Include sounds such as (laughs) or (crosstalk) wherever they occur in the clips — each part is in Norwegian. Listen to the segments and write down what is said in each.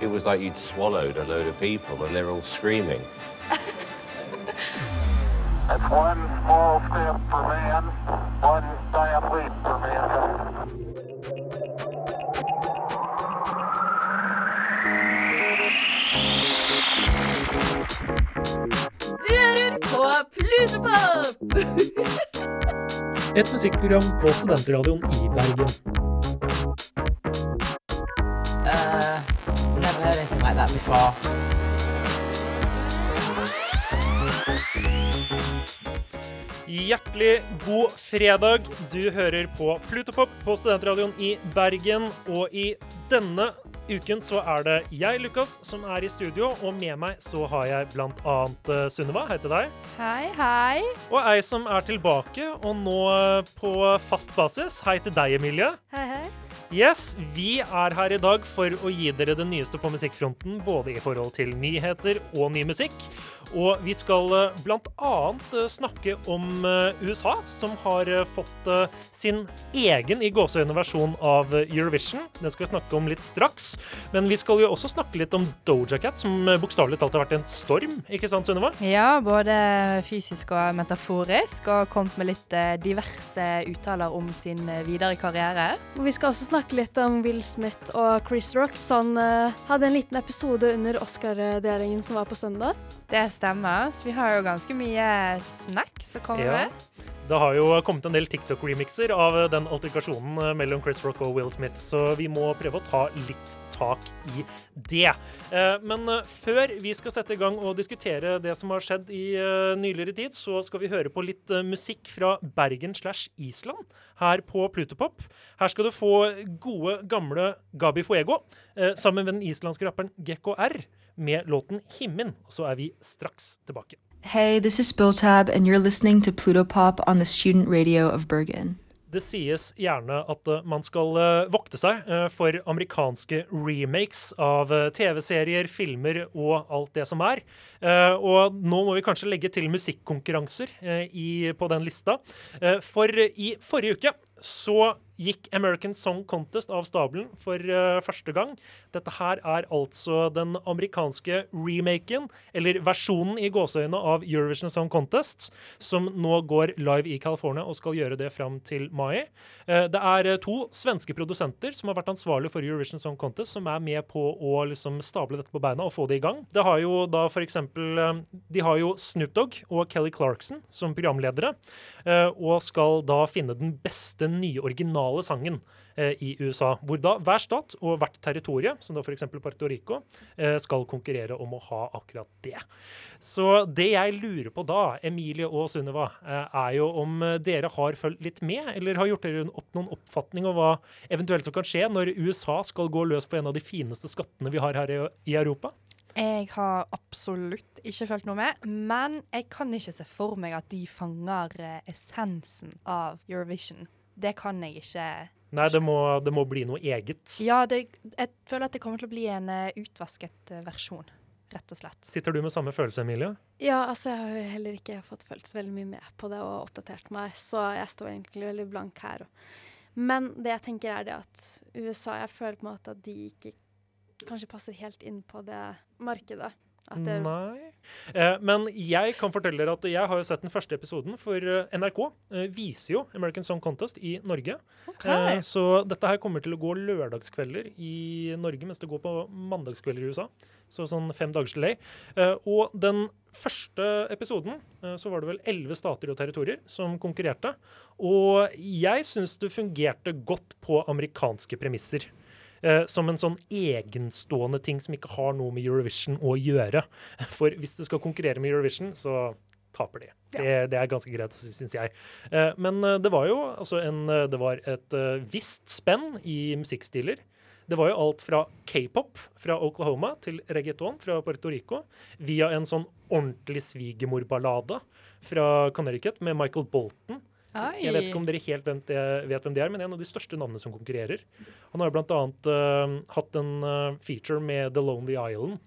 it was like you'd swallowed a load of people and they're all screaming. (laughs) It's one small step for man, one giant leap for mankind. Du hører på Plutopop! Et musikkprogram på studentradioen i Bergen. Before. Hjertelig god fredag. Du hører på Plutopop på studentradioen i Bergen. Og i denne uken så er det jeg, Lukas, som er i studio. Og med meg så har jeg blant annet eh, Sunniva. Hei til deg. Hei, hei. Og ei som er tilbake, og nå på fast basis. Hei til deg, Emilie. Hei, hei. Yes, vi er her i dag for å gi dere det nyeste på musikkfronten, både i forhold til nyheter og ny musikk. Og vi skal bl.a. blant annet eh, snakke om eh, USA, som har eh, fått eh, sin egen i gåseøyne versjon av eh, Eurovision. Det skal vi snakke om litt straks. Men vi skal jo også snakke litt om Doja Cat, som eh, bokstavelig talt har vært en storm. Ikke sant, Sunniva? Ja, både fysisk og metaforisk, og kommet med litt eh, diverse uttaler om sin eh, videre karriere. Og vi skal også snakke litt om Will Smith og Chris Rock, som uh, hadde en liten episode under Oscar-delingen som var på søndag. Det stemmer, så vi har jo ganske mye snack som kommer Ja. med. Det har jo kommet en del TikTok-remixer av den alterkasjonen eh, mellom Chris Rock og Will Smith, så vi må prøve å ta litt tak i det. Eh, Men eh, før vi skal sette i gang og diskutere det som har skjedd i eh, nyligere tid, så skal vi høre på litt musikk fra Bergen slash Island her på Plutopop. Her skal du få gode, gamle Gabi Fuego sammen med den islandske rapperen GKR med låten 'Himmen'. Så er vi straks tilbake. Hey, this is Spilltab, and you're listening to Pluto Pop on the student radio of Bergen. Det sies gjerne at eh, man skal eh, vokte seg eh, for amerikanske remakes av TV-serier, filmer og alt det som er. Og nå må vi kanskje legge til musikkonkurranser på den lista. For i forrige uke så gikk American Song Contest av stabelen for uh, første gang. Dette her er altså den amerikanske remaken, eller versjonen i gåseøynene, av Eurovision Song Contest, som nå går live i California og skal gjøre det fram til mai. Uh, Det er eh, to svenske produsenter som har vært ansvarlige for Eurovision Song Contest, som er med på å liksom stable dette på beina og få det i gang. Det har jo da for eksempel uh, De har jo Snoop Dogg og Kelly Clarkson som programledere, og skal da finne den beste nye originale sangen eh, i USA. Hvor da hver stat og hvert territorium, som da f.eks. Puerto Rico, eh, skal konkurrere om å ha akkurat det. Så det jeg lurer på da, Emilie og Sunniva, eh, er jo om dere har fulgt litt med, eller har gjort dere opp noen oppfatning om hva eventuelt som kan skje når USA skal gå løs på en av de fineste skattene vi har her i, Europa? Jeg har absolutt ikke fulgt noe med, men jeg kan ikke se for meg at de fanger essensen av Eurovision. Det kan jeg ikke. Nei, det må, det må bli noe eget. Ja, det, jeg føler at det kommer til å bli en eh, utvasket eh, versjon, rett og slett. Sitter du med samme følelse, Emilie? Ja, altså jeg har jo heller ikke fått følt så veldig mye med på det og oppdatert meg, så jeg står egentlig veldig blank her. Men det jeg tenker er det at USA, jeg føler på en måte at de ikke kanskje passer helt inn på det markedet. Det, Nei. Eh, men jeg kan fortelle dere at jeg har jo sett den første episoden, for eh, NRK eh, viser jo American Song Contest i Norge. Eh, så dette her kommer til å gå lørdagskvelder i Norge, mens det går på mandagskvelder i USA. Så sånn fem dagers delay. Eh, og den første episoden eh, så var det vel elleve stater og territorier som konkurrerte. Og jeg syns det fungerte godt på amerikanske premisser. Eh, som en sånn egenstående ting som ikke har noe med Eurovision å gjøre. (laughs) For hvis det skal konkurrere med Eurovision, så taper de. Det, det er ganske greit, syns jeg. Eh, men eh, det var jo altså en, det var et visst spenn i musikkstiler. Det var jo alt fra k-pop fra Oklahoma til reggaeton fra Puerto Rico, via en sånn ordentlig svigermorballade fra Connecticut med Michael Bolton. Jeg vet ikke om dere helt vet, vet hvem det er, men en av de største navnene som konkurrerer. Han har jo blant annet eh, hatt en uh, feature med The Lonely Island,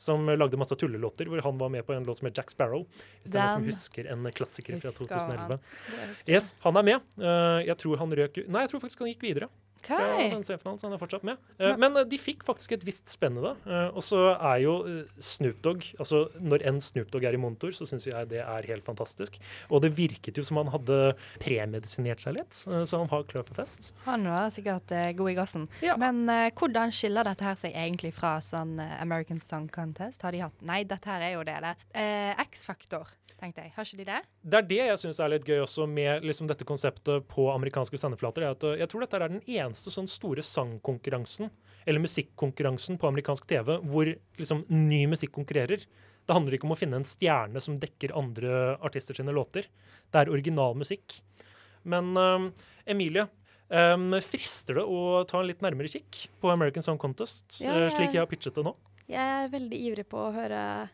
som lagde masse tullelåter, hvor han var med på en låt som het Jack Sparrow. Hvis det er noen som husker en klassiker fra 2011. han. Yes, han er med. Uh, jeg tror han røk Nei, jeg tror faktisk han gikk videre. Fra den semifinalen, så han er fortsatt med. Eh, Men eh, de fikk faktisk et visst spenn i det. Eh, Og så er jo Snoop Dogg altså Når en Snoop Dogg er i monitor, så syns jeg det er helt fantastisk. Og det virket jo som han hadde premedisinert seg litt, så han var klar for fest. Han var sikkert god i gassen. Ja. Men hvordan skiller dette her seg egentlig fra sånn American Song Contest? Har de hatt Nei, dette her er jo det, det. Eh, X-faktor, tenkte jeg. Har ikke de det? Det er det jeg syns er litt gøy også med liksom dette konseptet på amerikanske sendeflater. at Jeg tror dette er den eneste sånn store sangkonkurransen, eller musikkonkurransen på amerikansk TV, hvor liksom ny musikk konkurrerer. Det handler ikke om å finne en stjerne som dekker andre artister sine låter. Det er original musikk. Men uh, Emilie, um, frister det å ta en litt nærmere kikk på American Song Contest, Ja, jeg- slik jeg har pitchet det nå? Jeg er veldig ivrig på å høre,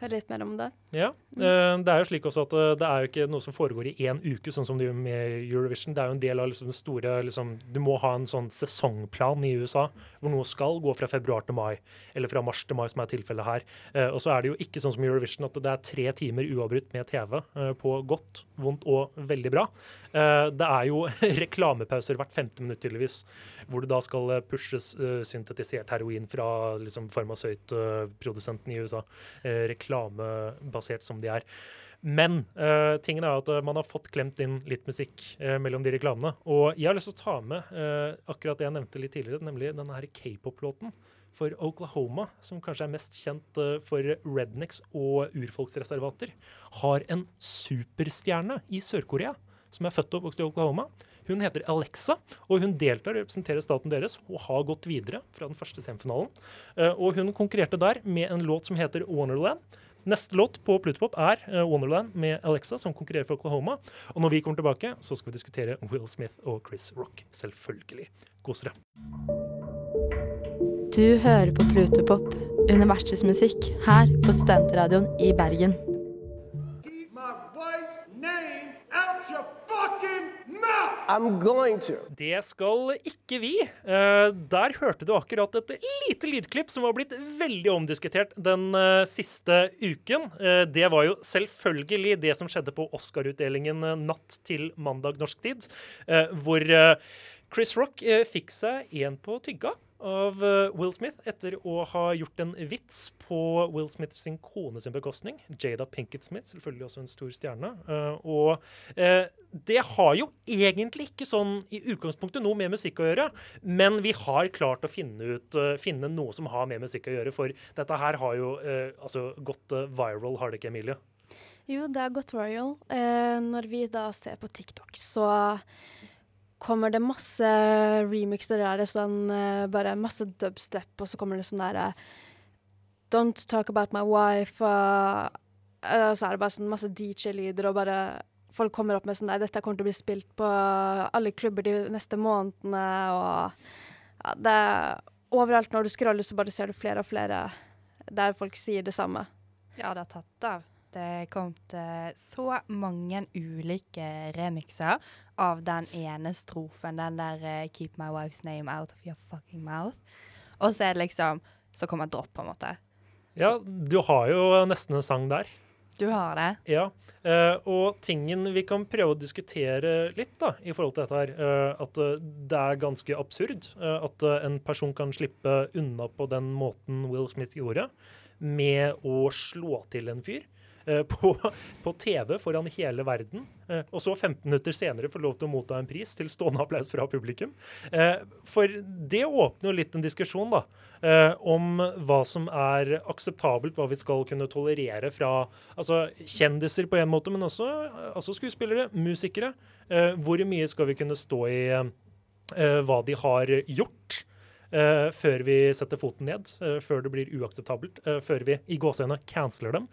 høre litt mer om det. Ja. Mm. Det er jo slik også at eh, det er jo ikke noe som foregår i én uke, sånn som det gjør med Eurovision. Det er jo en del av liksom den store liksom, Du må ha en sånn sesongplan i USA hvor noe skal gå fra februar til mai, eller fra mars til mai, som er tilfellet her. Eh, Og så er det jo ikke sånn som Eurovision at det er tre timer uavbrutt med TV eh, på godt, vondt og veldig bra. Eh, Det er jo (laughs) reklamepauser hvert femte minutt, tydeligvis, hvor det da skal eh, pushes eh, syntetisert heroin fra liksom, farmasøytprodusenten i USA. eh, reklamebasert som de er. Men uh, tingen er at eh, man har fått klemt inn litt musikk uh, mellom de reklamene. Og jeg har lyst til å ta med uh, akkurat det jeg nevnte litt tidligere, nemlig denne her k-pop-låten for Oklahoma, som kanskje er mest kjent for rednecks og urfolksreservater, har en superstjerne i Sør-Korea som er født og oppvokst i Oklahoma. Hun heter Alexa, og hun deltar og representerer staten deres og har gått videre fra den første semifinalen. Eh, og hun konkurrerte der med en låt som heter Wonderland. Neste låt på Plutopop er eh, Wonderland med Alexa, som konkurrerer for Oklahoma. Og når vi kommer tilbake, så skal vi diskutere Will Smith og Chris Rock. Selvfølgelig. Kos dere. Du hører på Plutopop, universets musikk, her på Studentradioen i Bergen. Det skal ikke vi. Eh, der hørte du akkurat et lite lydklipp som var blitt veldig omdiskutert den eh, siste uken. Eh, det var jo selvfølgelig det som skjedde på Oscar-utdelingen natt til mandag norsk tid, hvor Chris Rock eh, fikk seg en på tygga av eh, Will Smith etter å ha gjort en vits på Will Smith sin kone sin bekostning. Jada Pinkett Smith, selvfølgelig også en stor stjerne. Eh, og det har jo egentlig ikke sånn i utgangspunktet noe med musikk å gjøre, men vi har klart å finne, ut, finne noe som har med musikk å gjøre, for dette her har jo altså gått viral, har det ikke, Emilie? Jo, det har gått. Eh, når vi da ser på TikTok, så kommer det masse remixer. Der er sånn eh, bare masse dubstep, og så kommer det sånn derre Don't talk about my wife. Og, uh, så er det bare sånn masse DJ-lyder, og bare folk kommer opp med sånn der Dette kommer til å bli spilt på alle klubber de neste månedene, og ja, det er Overalt når du scroller, så bare ser du flere og flere der folk sier det samme. Ja, det har tatt av. Det er kommet eh, så mange ulike remixer av den ene strofen, den der eh, 'Keep my wife's name out of your fucking mouth'. Og så er det liksom Så kommer dropp, på en måte. Ja, du har jo nesten en sang der. Du har det. Ja, eh, og tingen vi kan prøve å diskutere litt da, i forhold til dette her, at det er ganske absurd at en person kan slippe unna på den måten Will Smith gjorde, med å slå til en fyr. Eh, På, (laughs) på TV foran hele verden, eh, og så 15 minutter senere få lov til å motta en pris til stående applaus fra publikum. Eh, For det åpner jo litt en diskusjon da, om hva som er akseptabelt, hva vi skal kunne tolerere fra altså, kjendiser på en måte, men også altså skuespillere, musikere. Hvor mye skal vi kunne stå i hva de har gjort? Eh, før vi setter foten ned, eh, før det blir uakseptabelt, eh, før vi i gåseøynene canceler dem.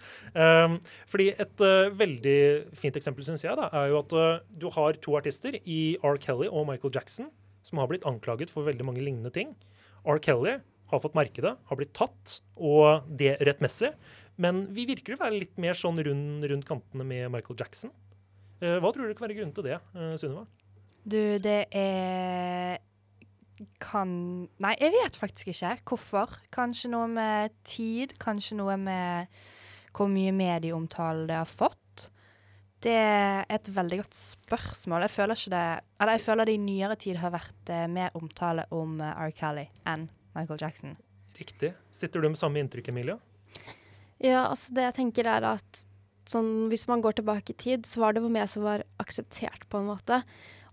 Fordi et veldig fint eksempel, syns jeg, da, er jo at du har to artister i R. Kelly og Michael Jackson som har blitt anklaget for veldig mange lignende ting. R. Kelly har fått merke det, har blitt tatt, og det rettmessig. Men vi virker å være litt mer sånn rund rundt kantene med Michael Jackson. Hva tror du kan være grunnen til det, Sunniva? Du, det er kan Nei, jeg vet faktisk ikke hvorfor. Kanskje noe med tid, kanskje noe med hvor mye medieomtale det har fått. Det er et veldig godt spørsmål. Jeg føler ikke det Eller jeg føler det i nyere tid har vært eh, mer omtale om eh, R. Kelly enn Michael Jackson. Riktig. Sitter du med samme inntrykk, Emilia? Ja, altså det jeg tenker er at sånn, hvis man går tilbake i tid, så var det mye som var akseptert, på en måte.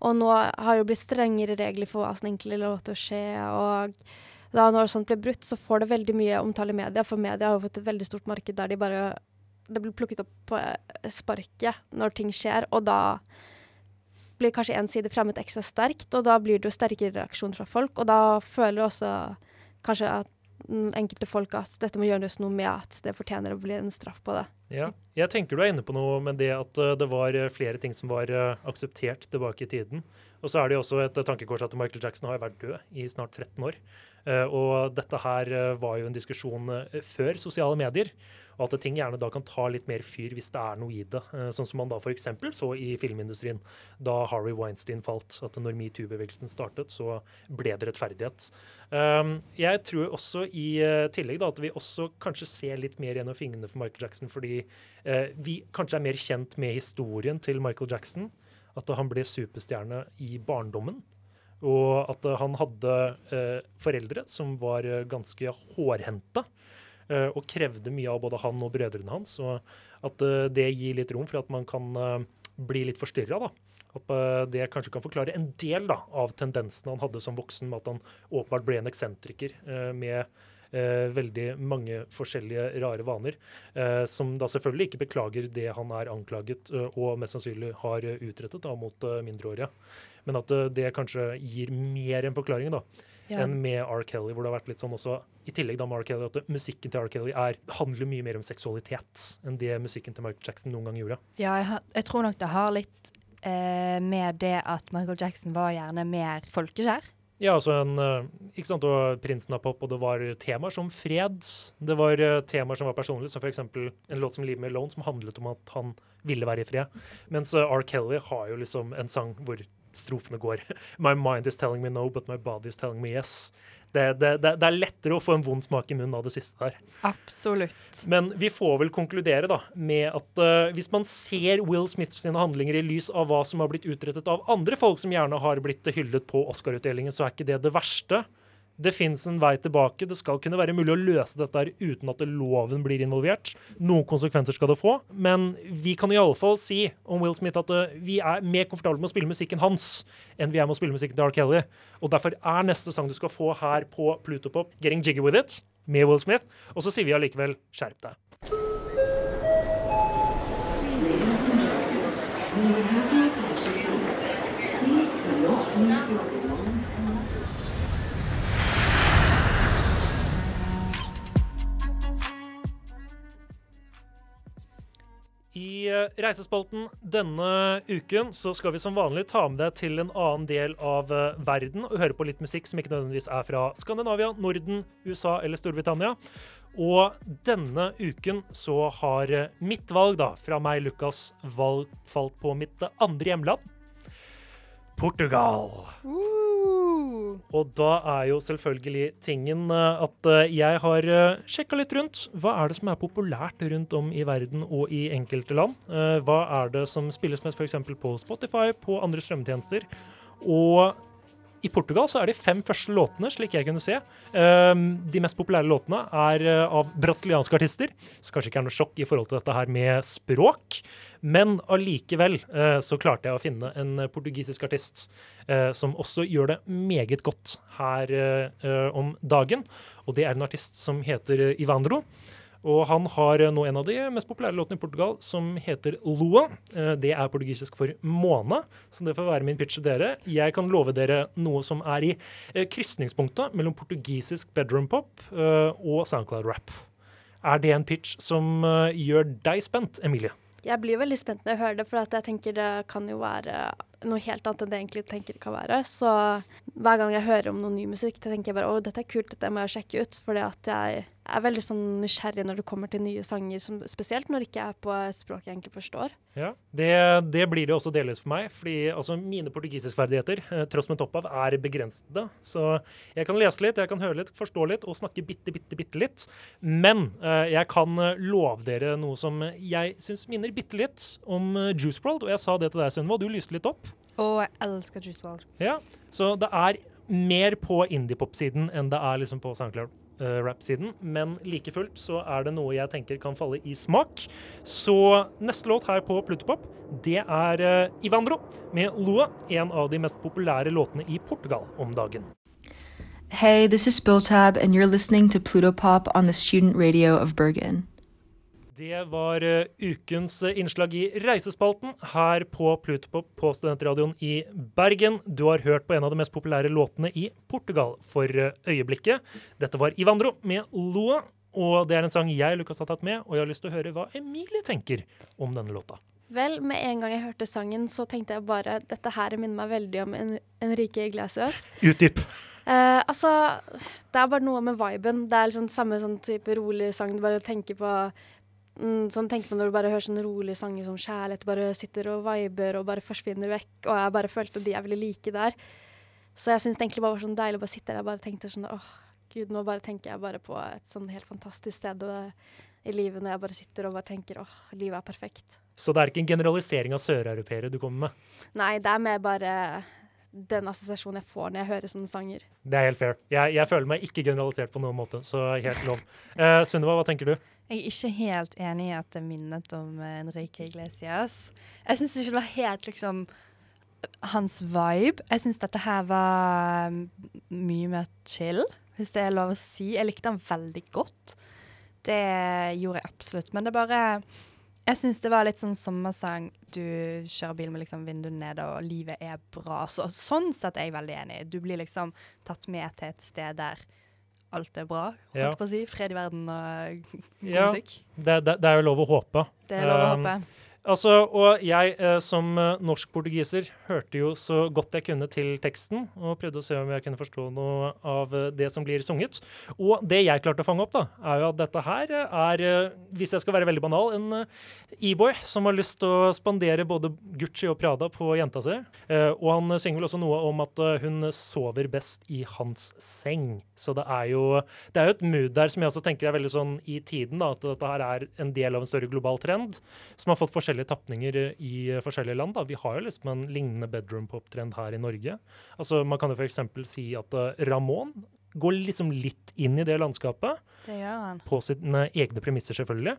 Og nå har det blitt strengere regler for hva som egentlig er lov til å skje. Og da når sånt blir brutt, så får det veldig mye omtale i media, for media har jo fått et veldig stort marked der de bare Det blir plukket opp på sparket når ting skjer, og da blir kanskje én side fremmet ekstra sterkt, og da blir det jo sterkere reaksjon fra folk, og da føler også kanskje at enkelte folk at dette må gjøres noe med at det fortjener å bli en straff på det. Ja. Jeg tenker du er inne på noe med det at uh, det var uh, flere ting som var uh, akseptert tilbake i tiden. Og så er det jo også et tankekors at Michael Jackson har vært død i snart 13 år. og dette her var jo en diskusjon før sosiale medier. Og at ting gjerne da kan ta litt mer fyr hvis det er noe i det. Sånn som man da f.eks. så i filmindustrien da Harry Weinstein falt. At når metoo-bevegelsen startet, så ble det rettferdighet. Um, jeg tror også i tillegg da at vi også kanskje ser litt mer gjennom fingrene for Michael Jackson, fordi uh, vi kanskje er mer kjent med historien til Michael Jackson. At han ble superstjerne i barndommen. Og at han hadde foreldre som var ganske hårhendte. Uh, og krevde mye av både han og brødrene hans. Og at uh, det gir litt rom for at man kan uh, bli litt forstyrra. At det kanskje kan forklare en del da, av tendensen han hadde som voksen, med at han åpenbart ble en eksentriker med veldig mange forskjellige rare vaner. som da selvfølgelig ikke beklager det han er anklaget og mest sannsynlig har utrettet da, mot mindreårige. Men at det kanskje gir mer en forklaring da, ja. enn med R. Kelly, hvor det har vært litt sånn også i tillegg da Mark. Kelly, at musikken til R. Kelly er, handler mye mer om seksualitet enn det musikken til Michael Jackson noen gang gjorde. Ja, jeg, jeg tror nok det har litt eh, med det at Michael Jackson var gjerne mer folkeskjær. Ja, altså en, ikke sant, og Prinsen av pop, og det var temaer som fred. Det var temaer som var personlige, som f.eks. en låt som 'Leave Me Alone', som handlet om at han ville være i fred. Mens R. Kelly har jo liksom en sang hvor strofene går. (laughs) My mind is telling me no, but my body is telling me yes. Det, det, det, er lettere å få en vond smak i munnen av det siste der. Absolutt. Men vi får vel konkludere da, med at uh, hvis man ser Will Smith sine handlinger i lys av hva som har blitt utrettet av andre folk som gjerne har blitt hyllet på Oscar-utdelingen, så er ikke det det verste. Det fins en vei tilbake. Det skal kunne være mulig å løse dette her uten at loven blir involvert. Noen konsekvenser skal det få. Men vi kan iallfall si om Will Smith at uh, vi er mer komfortable med å spille musikken hans enn vi er med å spille musikken til R. Kelly. Og derfor er neste sang du skal få her på Plutopop, 'Getting Jiggy With It', med Will Smith. Og så sier vi allikevel 'skjerp deg'. I eh, Reisespalten denne uken så skal vi som vanlig ta med deg til en annen del av eh, verden og høre på litt musikk som ikke nødvendigvis er fra Skandinavia, Norden, USA eller Storbritannia. Og denne uken så har eh, mitt valg, da, fra meg, Lukas, valg falt på mitt andre hjemland. Portugal. Uh. Og da er jo selvfølgelig tingen eh, at eh, jeg har eh, sjekka litt rundt. Hva er det som er populært rundt om i verden og i enkelte land? Hva er det som spilles mest f.eks. på Spotify, på andre strømmetjenester? Og i Portugal så er de fem første låtene, slik jeg kunne se. de mest populære låtene er av brasilianske artister, så kanskje ikke er noe sjokk i forhold til dette her med språk. Men allikevel eh, så klarte jeg å finne en portugisisk artist eh, som også gjør det meget godt her eh, om dagen. Og det er en artist som heter Ivandro. Og han har nå en av de mest populære låtene i Portugal som heter Lua. Det er portugisisk for måne, så det får være min pitch til dere. Jeg kan love dere noe som er i krysningspunktet mellom portugisisk bedroom-pop og SoundCloud-rap. Er det en pitch som gjør deg spent, Emilie? Jeg blir veldig spent når jeg hører det, for jeg tenker det kan jo være noe helt annet enn det jeg egentlig tenker det kan være. Så hver gang jeg hører om noe ny musikk, tenker jeg bare å, dette er kult, dette må jeg sjekke ut. Fordi at jeg er veldig sånn nysgjerrig når det kommer til nye sanger, som, spesielt når det ikke er på et språk jeg egentlig forstår. Ja, det, det blir det også delvis for meg. fordi altså, mine portugisiskferdigheter eh, tross med topp av, er begrensede. Så jeg kan lese litt, jeg kan høre litt, forstå litt og snakke bitte, bitte, bitte litt. Men eh, jeg kan eh, love dere noe som jeg syns minner bitte litt om eh, Juice WRLD. Og jeg sa det til deg, Sunniva, og du lyste litt opp. Og jeg elsker Juice WRLD. Ja, Så det er mer på indiepop-siden enn det er liksom på SoundCloud-rap-siden. Men like fullt så er det noe jeg tenker kan falle i smak. Så neste låt her på Plutopop, det er eh, Ivandro med Lua. En av de mest populære låtene i Portugal om dagen. Hey, this is Spilltab, and you're listening to Plutopop on the student radio of Bergen. Det var eh, ukens eh, innslag i Reisespalten her på Plutopop på Studentradioen i Bergen. Du har hørt på en av de mest populære låtene i Portugal for eh, øyeblikket. Dette var Ivandro med Loa, og det er en sang jeg Lukas, har tatt med, og jeg har lyst til å høre hva Emilie tenker om denne låta. Vel, med en gang jeg hørte sangen, så tenkte jeg bare dette her minner meg veldig om en Enrique Iglesias. Utdyp. Eh, altså, det er bare noe med viben. Det er liksom samme sånn type rolig sang. Du bare tenker på mm, Sånn tenker man når du bare hører sånne rolige sanger som kjærlighet. Bare sitter og viber og bare forsvinner vekk. Og jeg bare følte de jeg ville like der. Så jeg syns det egentlig bare var sånn deilig å bare sitte der. Jeg bare tenkte sånn åh, gud, nå bare tenker jeg bare på et sånn helt fantastisk sted og, i livet når jeg bare sitter og bare tenker åh, livet er perfekt. Så det er ikke en generalisering av søreuropeere du kommer med? Nei, det er mer bare den assosiasjonen jeg får når jeg hører sånne sanger. Det er helt fair. Jeg, jeg føler meg ikke generalisert på noen måte, så helt lov. Uh, Sunniva, hva tenker du? Jeg er ikke helt enig i at det minnet om eh, Enrique Iglesias. Jeg syns ikke det var helt liksom hans vibe. Jeg syns dette her var mm, mye mer chill, hvis det er lov å si. Jeg likte han veldig godt. Det gjorde jeg absolutt. Men det bare Jeg syns det var litt sånn sommersang. Du kjører bil med liksom vinduet ned, og livet er bra. Så, sånn sett er jeg veldig enig. Du blir liksom tatt med til et sted der alt er bra. Holdt Ja. si. Fred i verden og god Ja, musikk. det, det, det er jo lov å håpe. Det er lov å Um, håpe. Altså, og jeg eh, som eh, norsk-portugiser hørte jo så godt jeg kunne til teksten, og prøvde å se om jeg kunne forstå noe av eh, det som blir sunget. Og det jeg klarte å fange opp, da, er jo at dette her er, hvis jeg skal være veldig banal, en e-boy som har lyst til å spandere både Gucci og Prada på jenta si. Og han synger vel også noe om at hun sover best i hans seng. Så det er jo det er jo et mood der som jeg også tenker er veldig sånn i tiden, da, at dette her er en del av en større global trend som har fått forskjellige tapninger eh, i eh, forskjellige land. Da. Vi har jo liksom en lignende bedroom pop-trend her i Norge. Altså, man kan jo f.eks. si at eh, Ramón går liksom litt inn i det landskapet. På sine egne premisser, selvfølgelig.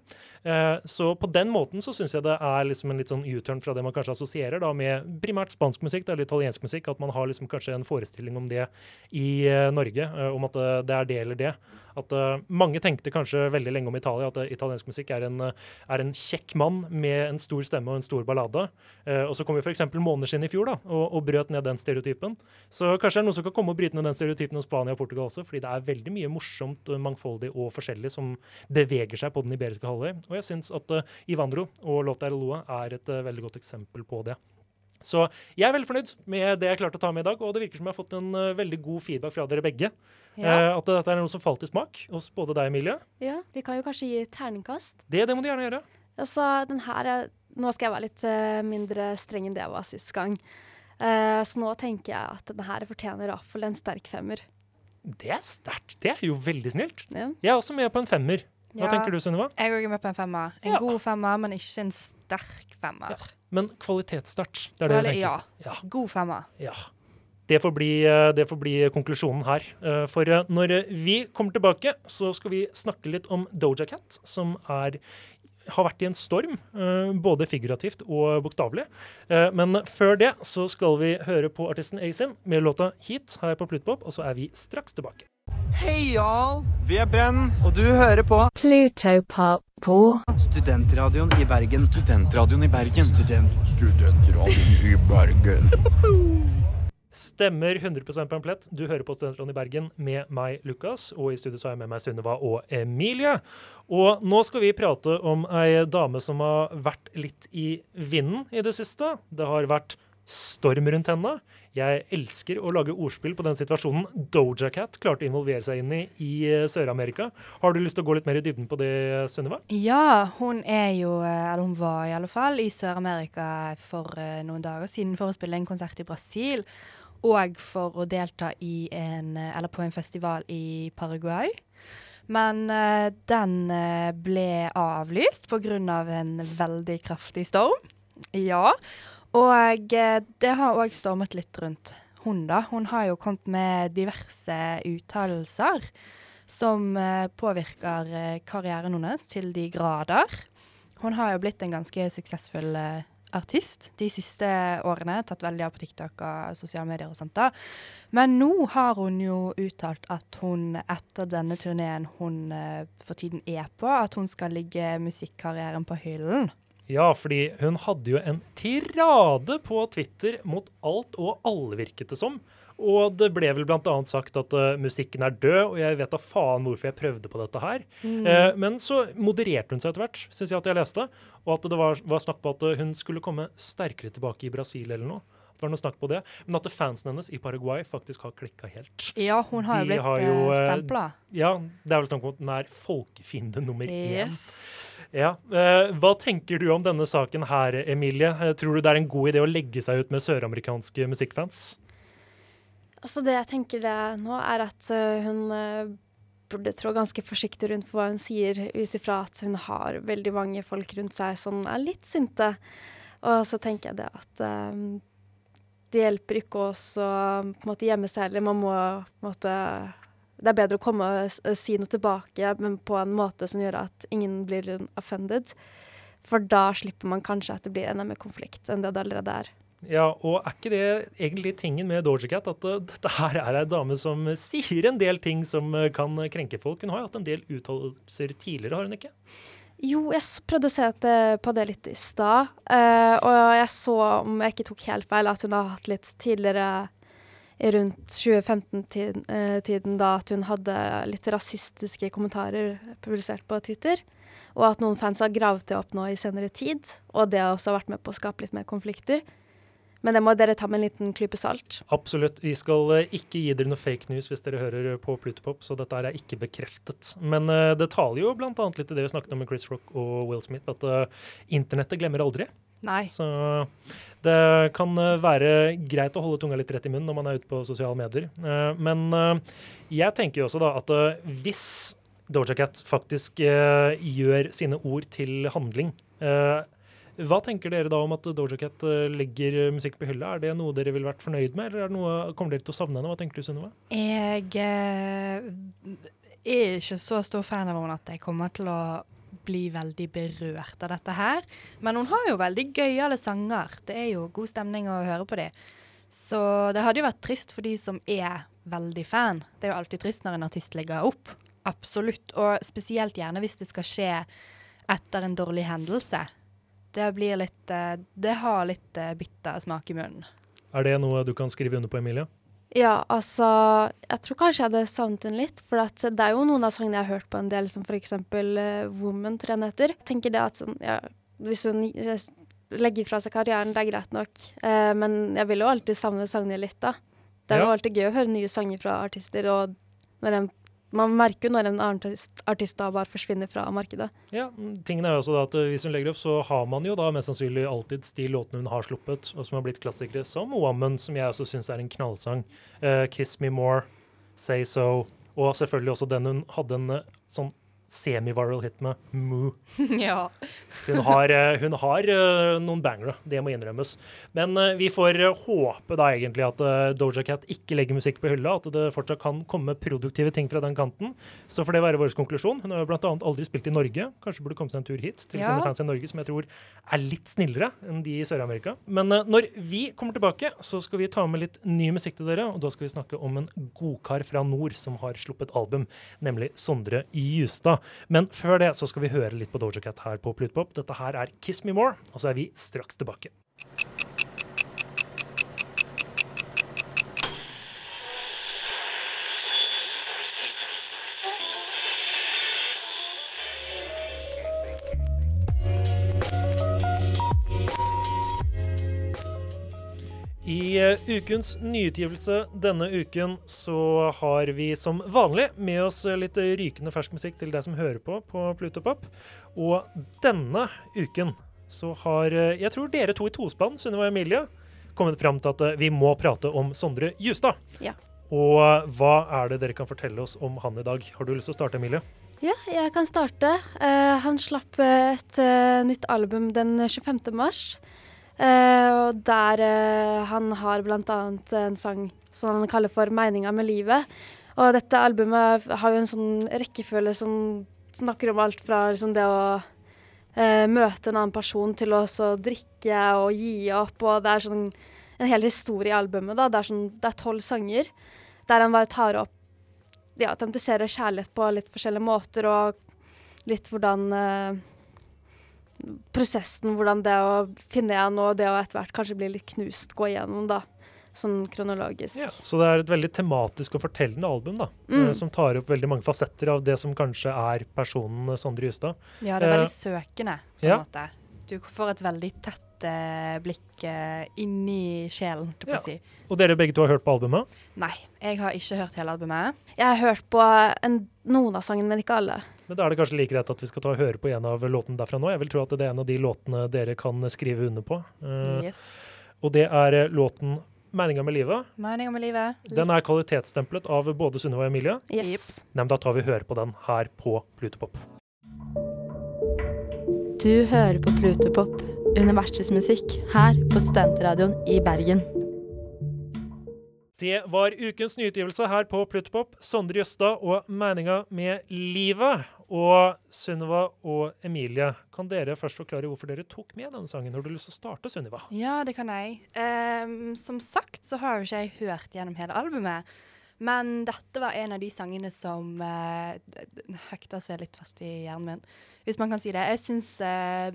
Eh, så på den måten så syns jeg det er liksom en litt sånn U-turn fra det man kanskje assosierer med primært spansk musikk eller italiensk musikk, at man har liksom kanskje en forestilling om det i eh, Norge, eh, om at eh, det er det eller det. At eh, mange tenkte kanskje veldig lenge om Italia, at eh, italiensk musikk er en, er en kjekk mann med en stor stemme og en stor ballade. Og så kom jo f.eks. Måneskinn i fjor da, og, og brøt ned den stereotypen. Så kanskje det er noen som kan komme og bryte ned den stereotypen om Spania og Portugal også, fordi det er veldig mye morsomt, mangfoldig og forskjellig som beveger seg på den iberiske halvøy. Og jeg syns at uh, Ivandro og låta Erloa er et uh, veldig godt eksempel på det. Så jeg er veldig fornøyd med det jeg klarte å ta med i dag, og det virker som jeg har fått en uh, veldig god feedback fra dere begge. Ja. Uh, at dette er noe som falt i smak hos både deg, Emilie. Ja, vi kan jo kanskje gi terningkast. Det, det må du gjerne gjøre. Altså, den her er Nå skal jeg være litt uh, mindre streng enn det jeg var sist gang. Så nå tenker jeg at den her fortjener iallfall en sterk femmer. Det er sterkt. Det er jo veldig snilt. Ja. Jeg er også med på en femmer. Hva Ja. tenker du, Sunniva? Jeg er også med på en femmer. En Ja. god femmer, men ikke en sterk femmer. Men kvalitetsstart, det er det jeg ja. tenker. Ja. God femmer. Ja. Det får, bli, eh, det får bli konklusjonen her. Eh, For eh, når vi kommer tilbake, så skal vi snakke litt om Doja Cat, som er har vært i en storm, eh, både figurativt og bokstavelig. Eh, Men før det så skal vi høre på artisten Asin med låta 'Heat' her på Plutpop, og så er vi straks tilbake. Hei, y'all! Vi er Brenn, og du hører på Plutopop på Studentradioen i Bergen. Studentradioen i Bergen. Student, studentradioen i Bergen. (laughs) Stemmer 100% pamplett. Du hører på Studentrådet i Bergen med meg, Lukas, og i studio har jeg med meg Sunniva og Emilie. Og nå skal vi prate om ei dame som har vært litt i vinden i det siste. Det har vært storm rundt henne. Jeg elsker å lage ordspill på den situasjonen Doja Cat klarte å involvere seg inn i i eh, Sør-Amerika. Har du lyst til å gå litt mer i dybden på det, Sunniva? Ja, hun er jo, eh, eller hun var i alle fall, i Sør-Amerika for eh, noen dager siden for å spille en konsert i Brasil. Og for å delta i en, eller på en festival i Paraguay. Men den ble avlyst pga. Av en veldig kraftig storm. Ja. Og eh, det har òg stormet litt rundt hun, da. Hun har jo kommet med diverse uttalelser som eh, påvirker eh, karrieren hennes til de grader. Hun har jo blitt en ganske suksessfull artist de siste årene. Tatt veldig av på TikTok og sosiale medier og sånt. da. Men nå har hun jo uttalt at hun etter denne turneen hun for tiden er på, at hun skal ligge musikkarrieren på hyllen. Ja, fordi hun hadde jo en tirade på Twitter mot alt og alle, virket det som. Og det ble vel bl.a. sagt at uh, musikken er død, og jeg vet da faen hvorfor jeg prøvde på dette her. Mm. Uh, men så modererte hun seg etter hvert, syns jeg at jeg leste. Og at det var, var snakk på at hun skulle komme sterkere tilbake i Brasil eller noe. Det var noe snakk på det. Men at fansen hennes i Paraguay faktisk har klikka helt. Ja, hun har jo blitt har jo, eh, eh, stempla. Ja, det er vel snakk om at den er folkefiende nummer én. Yes. Ja. eh, hva tenker du om denne saken her, Emilie? Tror du det er en god idé å legge seg ut med søramerikanske musikkfans? Altså det jeg tenker det nå, er at hun burde trå ganske forsiktig rundt på hva hun sier, ut ifra at hun har veldig mange folk rundt seg som er litt sinte. Og så tenker jeg det at det hjelper ikke å gjemme seg heller. Man må måte Det er bedre å komme og si noe tilbake, men på en måte som gjør at ingen blir offended. For da slipper man kanskje at det blir enda mer konflikt enn det det allerede er. Ja, og er ikke det egentlig tingen med Doja Cat, at eh, dette her er ei dame som sier en del ting som eh, kan krenke folk? Hun har jo hatt en del uttalelser tidligere, har hun ikke? Jo, jeg prøvde å se at på det litt i stad. Uh, og jeg så, om jeg ikke tok helt feil, at hun har hatt litt tidligere rundt 2015-tiden da at hun hadde litt rasistiske kommentarer publisert på Twitter. Og at noen fans har gravd det opp nå i senere tid. Og det har også vært med på å skape litt mer konflikter. Men det må dere ta med en liten klype salt. Absolutt. Vi skal eh, ikke gi dere noe fake news hvis dere hører på Plutopop, så dette er ikke bekreftet. Men eh, det taler jo bl.a. litt til det vi snakket om med Chris Rock og Will Smith, at eh, internettet glemmer aldri. Nei. Så det kan eh, være greit å holde tunga litt rett i munnen når man er ute på sosiale medier. Eh, Men eh, jeg tenker jo også da at eh, hvis Doja Cat faktisk eh, gjør sine ord til handling eh, hva tenker dere da om at Doja Cat eh, legger musikk på hylla? Er det noe dere ville vært fornøyd med, eller er noe, kommer dere til å savne henne? Hva tenker du, Sunniva? Jeg eh, er ikke så stor fan av henne at jeg kommer til å bli veldig berørt av dette her. Men hun har jo veldig gøyale sanger. Det er jo god stemning å høre på dem. Så det hadde jo vært trist for de som er veldig fan. Det er jo alltid trist når en artist legger opp. Absolutt. Og spesielt gjerne hvis det skal skje etter en dårlig hendelse. Det blir litt eh, Det har litt eh, bitter smak i munnen. Er det noe du kan skrive under på, Emilie? Ja, altså Jeg tror kanskje jeg hadde savnet hun litt. For at det er jo noen av sangene jeg har hørt på en del, som eksempel uh, Woman, tror jeg den heter. Jeg tenker det at sånn, ja, Hvis hun eh, legger fra seg karrieren, det er greit nok. Uh, men jeg vil jo alltid savne sangene litt, da. Det er Ja. jo alltid gøy å høre nye sanger fra artister, og når en, man merker jo når en artist, artist da bare forsvinner fra markedet. Ja, tingen er jo også da at eh, Hvis hun legger opp, så har man jo da mest sannsynlig alltid de låtene hun har sluppet, og som har blitt klassikere, som Woman, som jeg også syns er en knallsang. Uh, Kiss Me More, Say So, og selvfølgelig også den hun hadde en eh, sånn semi-viral hit med, Moo. (laughs) ja. Hun har, eh, hun har eh, noen bangere, det må innrømmes. Men eh, vi får håpe da egentlig at Doja Cat ikke legger musikk på hylla, at det fortsatt kan komme produktive ting fra den kanten. Så får det være vår konklusjon. Hun har jo annet aldri spilt i Norge. Kanskje burde komme seg en tur hit til Ja. sine fans i Norge, som jeg tror er litt snillere enn de i Sør-Amerika. Men når vi kommer tilbake, så skal vi ta med litt ny musikk til dere, og da skal vi snakke om en godkar fra nord som har sluppet album, nemlig Sondre Justad. Men før det så skal vi høre litt på Doja Cat her på Plutpop. Dette her er Kiss Me More, og så er vi straks tilbake. Ukens nyutgivelse denne uken så har vi som vanlig med oss litt rykende fersk musikk til deg som hører på på Plutopop. Og denne uken så har eh, jeg tror dere to i tospann, Sunniva og Emilie, kommet fram til at eh, vi må prate om Sondre Justad. Ja. Og eh, hva er det dere kan fortelle oss om han i dag? Har du lyst til å starte, Emilie? Ja, jeg kan starte. Uh, han slapp et uh, nytt album den 25. mars. Eh, og der eh, han har annet en sang som han kaller for 'Meninga med livet'. Og dette albumet har jo en sånn rekkefølge som snakker om alt fra liksom det å eh, møte en annen person til å drikke og gi opp. Og det er sånn en hel historie i albumet. da. Det er sånn, tolv sanger der han bare tar opp ja, tematiserer kjærlighet på litt forskjellige måter, og litt hvordan Prosessen, hvordan det å finne igjen og det å etter hvert kanskje bli litt knust, gå igjennom, da. Sånn kronologisk. Ja, så det er et veldig tematisk og fortellende album, da. Mm. eh, Som tar opp veldig mange fasetter av det som kanskje er personen eh, Sondre Justad. Ja, det er Eh, veldig søkende, på en ja. måte. Du får et veldig tett eh, blikk eh, inni sjelen, Til Ja. å si. Og dere begge to har hørt på albumet? Nei, jeg har ikke hørt hele albumet. Jeg har hørt på en, noen av sangene, men ikke alle. Men da er det kanskje like greit at vi skal ta og høre på en av låtene derfra nå. Jeg vil tro at det er en av de låtene dere kan skrive under på. Uh, Yes. Og det er eh, låten 'Meninga med livet'. Meninga med livet. Den er kvalitetsstemplet av både Sunniva og Emilie. Yes. Nei, men da tar vi og hører på den her på Plutopop. Du hører på Plutopop, universets musikk, her på Studentradioen i Bergen. Det var ukens nyutgivelse her på Plutopop. Sondre Jøstad og 'Meninga med livet'. Og Sunniva og Emilie, kan dere først forklare hvorfor dere tok med denne sangen? Har du lyst til å starte, Sunniva? Ja, det kan jeg. Um, som sagt så har jo ikke jeg hørt gjennom hele albumet. Men dette var en av de sangene som uh, hekta seg litt fast i hjernen min, hvis man kan si det. Jeg syns uh,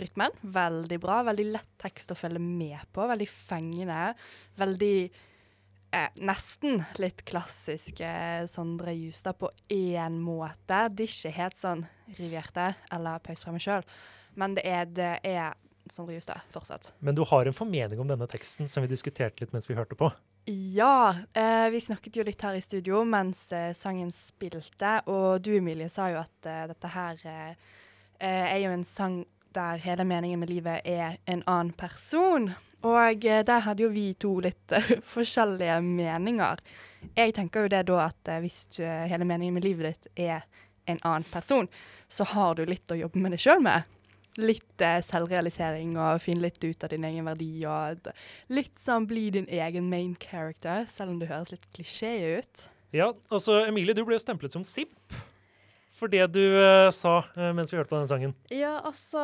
rytmen veldig bra. Veldig lett tekst å følge med på. Veldig fengende. Veldig eh, Nesten litt klassisk eh, Sondre Justad på én måte. Det er ikke helt sånn riv hjertet eller pause fra meg sjøl, men det er, det er Sondre Justad fortsatt. Men du har en formening om denne teksten som vi diskuterte litt mens vi hørte på. Ja, eh, vi snakket jo litt her i studio mens eh, sangen spilte, og du Emilie sa jo at eh, dette her eh, eh, er jo en sang der hele meningen med livet er en annen person. Og eh, der hadde jo vi to litt eh, (laughs) forskjellige meninger. Jeg tenker jo det da at eh, hvis du, hele meningen med livet ditt er en annen person, så har du litt å jobbe med det sjøl med. Litt eh, selvrealisering og finne litt ut av din egen verdi. og Litt sånn bli din egen main character, selv om det høres litt klisjé ut. Ja, altså Emilie, du ble jo stemplet som simp for det du eh, sa eh, mens vi hørte på den sangen. Ja, altså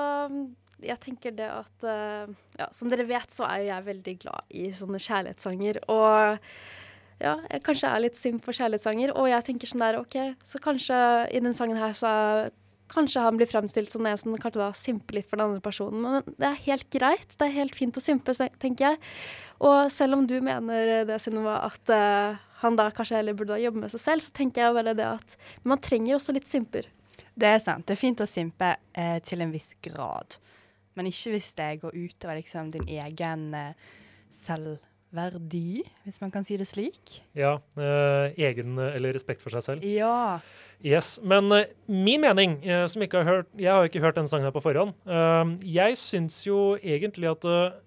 Jeg tenker det at eh, Ja, som dere vet, så er jo jeg veldig glad i sånne kjærlighetssanger. Og ja, jeg kanskje er litt simp for kjærlighetssanger. Og jeg tenker sånn der, OK, så kanskje i den sangen her så er Kanskje han blir fremstilt som en som da simper litt for den andre personen. Men det er helt greit. Det er helt fint å simpe, tenker jeg. Og selv om du mener det, Synnøve, at uh, han da kanskje heller burde jobbe med seg selv, så tenker jeg bare det at man trenger også litt simper. Det er sant. Det er fint å simpe eh, til en viss grad. Men ikke hvis det går utover liksom, din egen eh, selvverdi, hvis man kan si det slik. Ja, eh, egen eh, eller respekt for seg selv. Ja. Yes, Men eh, min mening, eh, som ikke har hørt Jeg har ikke hørt denne sangen her på forhånd. eh, jeg syns jo egentlig at uh,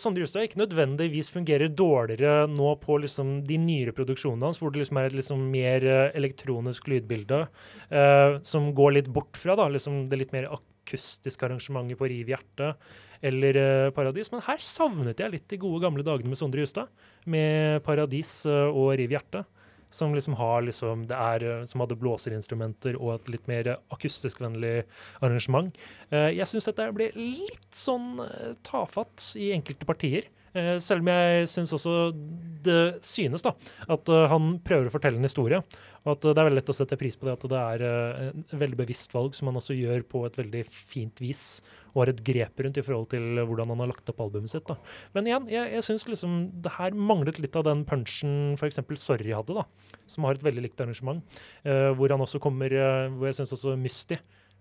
Sondre Justad ikke nødvendigvis fungerer dårligere nå på liksom de nyere produksjonene hans, hvor det liksom er et liksom mer elektronisk lydbilde uh, som går litt bort fra da, liksom det litt mer akustiske arrangementer på Riv Hjerte eller uh, Paradis. Men her savnet jeg litt de gode gamle dagene med Sondre Justad, med Paradis uh, og Riv Hjerte. Som liksom har liksom, det er, eh, som hadde blåserinstrumenter og et litt mer akustisk-vennlig arrangement. Jeg syns dette ble litt sånn tafatt i enkelte partier. Eh, selv om jeg syns også det synes da, at eh, han prøver å fortelle en historie. Og at eh, det er veldig lett å sette pris på det at det er en veldig bevisst valg som han også gjør på et veldig fint vis. Og har et grep rundt i forhold til hvordan han har lagt opp albumet sitt. da. Men igjen, jeg, jeg syns liksom det her manglet litt av den punchen f.eks. Sorry hadde, da. Som har et veldig likt arrangement. eh, hvor han også kommer eh, Hvor jeg syns også Mysti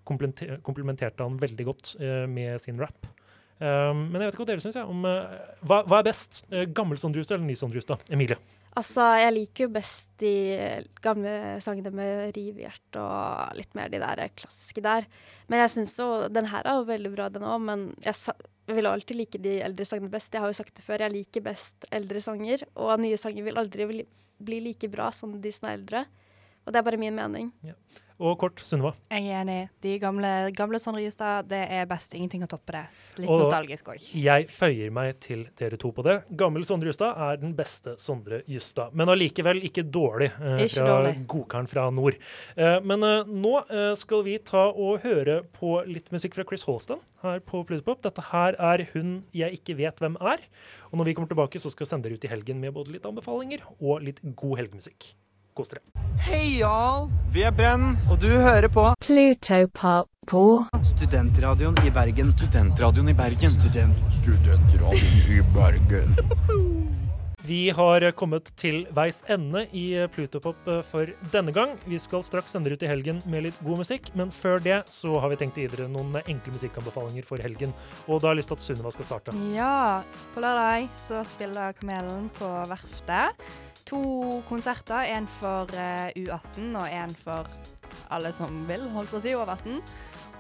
komplementerte han veldig godt eh, med sin rap. Um, men jeg vet ikke hva dere syns. Om, eh, hva, hva er best? Uh, gammel Sondrustad eller ny Sondrustad? Emilie? Altså, jeg liker jo best de gamle sangene med riv i hjertet og litt mer de der klassiske der. Men jeg syns jo den her er jo veldig bra, den òg. Men jeg, jeg vil alltid like de eldre sangene best. Jeg har jo sagt det før, jeg liker best eldre sanger. Og nye sanger vil aldri bli, bli like bra som de som er eldre. Og det er bare min mening. Ja. Og kort, Sunniva? Jeg er enig. De gamle, gamle Sondre Justad, det er best. Ingenting kan toppe det. Litt Og nostalgisk òg. Jeg føyer meg til dere to på det. Gammel Sondre Justad er den beste Sondre Justad. Men allikevel ikke dårlig eh, Ikke fra dårlig. godkaren fra nord. Eh, men eh, nå eh, skal vi ta og høre på litt musikk fra Chris Holston her på Plutopop. Dette her er hun jeg ikke vet hvem er. Og når vi kommer tilbake, så skal vi sende dere ut i helgen med både litt anbefalinger og litt god helgemusikk. Kos dere. Hei, Jarl! Vi er Brenn, og du hører på Plutopop på Studentradioen i Bergen. Studentradioen i Bergen. Student, studentradioen i Bergen. (laughs) Vi har kommet til veis ende i Plutopop eh, for denne gang. Vi skal straks sende dere ut i helgen med litt god musikk, men før det så har vi tenkt å gi dere noen enkle musikkanbefalinger for helgen. Og da har jeg lyst til at Sunniva skal starte. Ja, på lørdag så spiller Kamelen på Verftet. To konserter. En for uh, U18 og en for alle som vil, holdt på å si, over 18.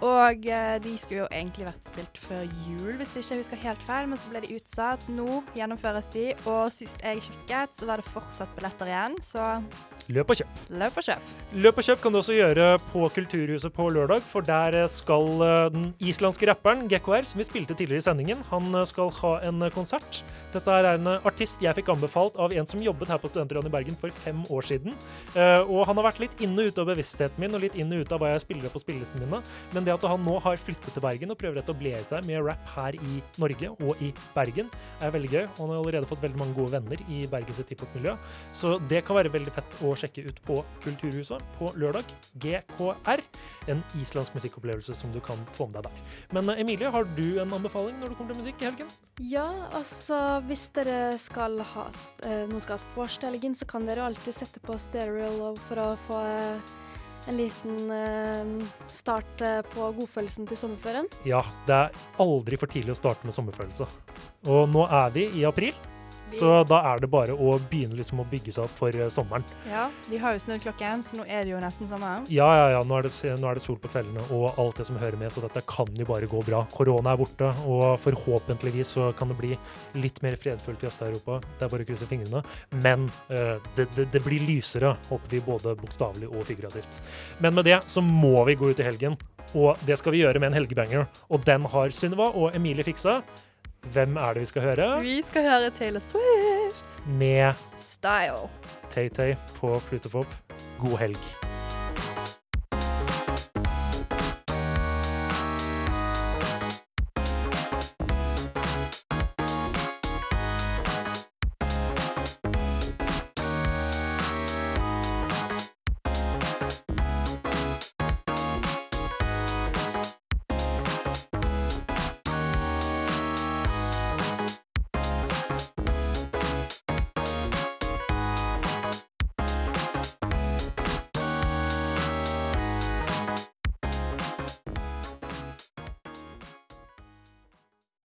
Og eh, de skulle jo egentlig vært spilt før jul, hvis jeg ikke husker helt feil, men så ble de utsatt. Nå gjennomføres de, og sist jeg sjekket, så var det fortsatt billetter igjen, så Løp og kjøp. løp og kjøp. Løp og kjøp kan du også gjøre på Kulturhuset på lørdag, for der skal eh, den islandske rapperen GKR, som vi spilte tidligere i sendingen, han eh, skal ha en eh, konsert. Dette er en eh, artist jeg fikk anbefalt av en som jobbet her på Studentradioen i Bergen for fem år siden. Eh, Og han har vært litt inn og ute av bevisstheten min, og litt inn og ute av hva jeg spiller på spillelistene mine. Men det at han nå har flyttet til Bergen og prøver å etablere seg med rap her i Norge og i Bergen, er veldig gøy. Og han har allerede fått veldig mange gode venner i Bergens hiphop-miljø. Så det kan være veldig fett å sjekke ut på Kulturhuset på lørdag. GKR. En islandsk musikkopplevelse som du kan få med deg der. Men eh, Emilie, har du en anbefaling når det kommer til musikk i helgen? Ja, altså hvis dere skal ha noe noen skal ha et helgen, så kan dere alltid sette på Stereo for å få eh, en liten eh, start eh, på godfølelsen til sommerferien. Ja, det er aldri for tidlig å starte med sommerfølelse. Og nå er vi i april, så da er det bare å begynne liksom å bygge seg opp for eh, sommeren. Ja, vi har jo snudd klokken, så nå er det jo nesten sommer. Ja, ja, ja, nå er, det, nå er det sol på kveldene og alt det som hører med, så dette kan jo bare gå bra. Korona er borte, og forhåpentligvis så kan det bli litt mer fredfullt i Øst-Europa. Det er bare å krysse fingrene. Men uh, det, det, det blir lysere, håper vi, både bokstavelig og figurativt. Men med det så må vi gå ut i helgen, og det skal vi gjøre med en helgebanger. Og den har Synnøve og Emilie fiksa. Hvem er det vi skal høre? Vi skal høre Taylor Swift. Med Style. Tay-Tay på Plutopop. God helg.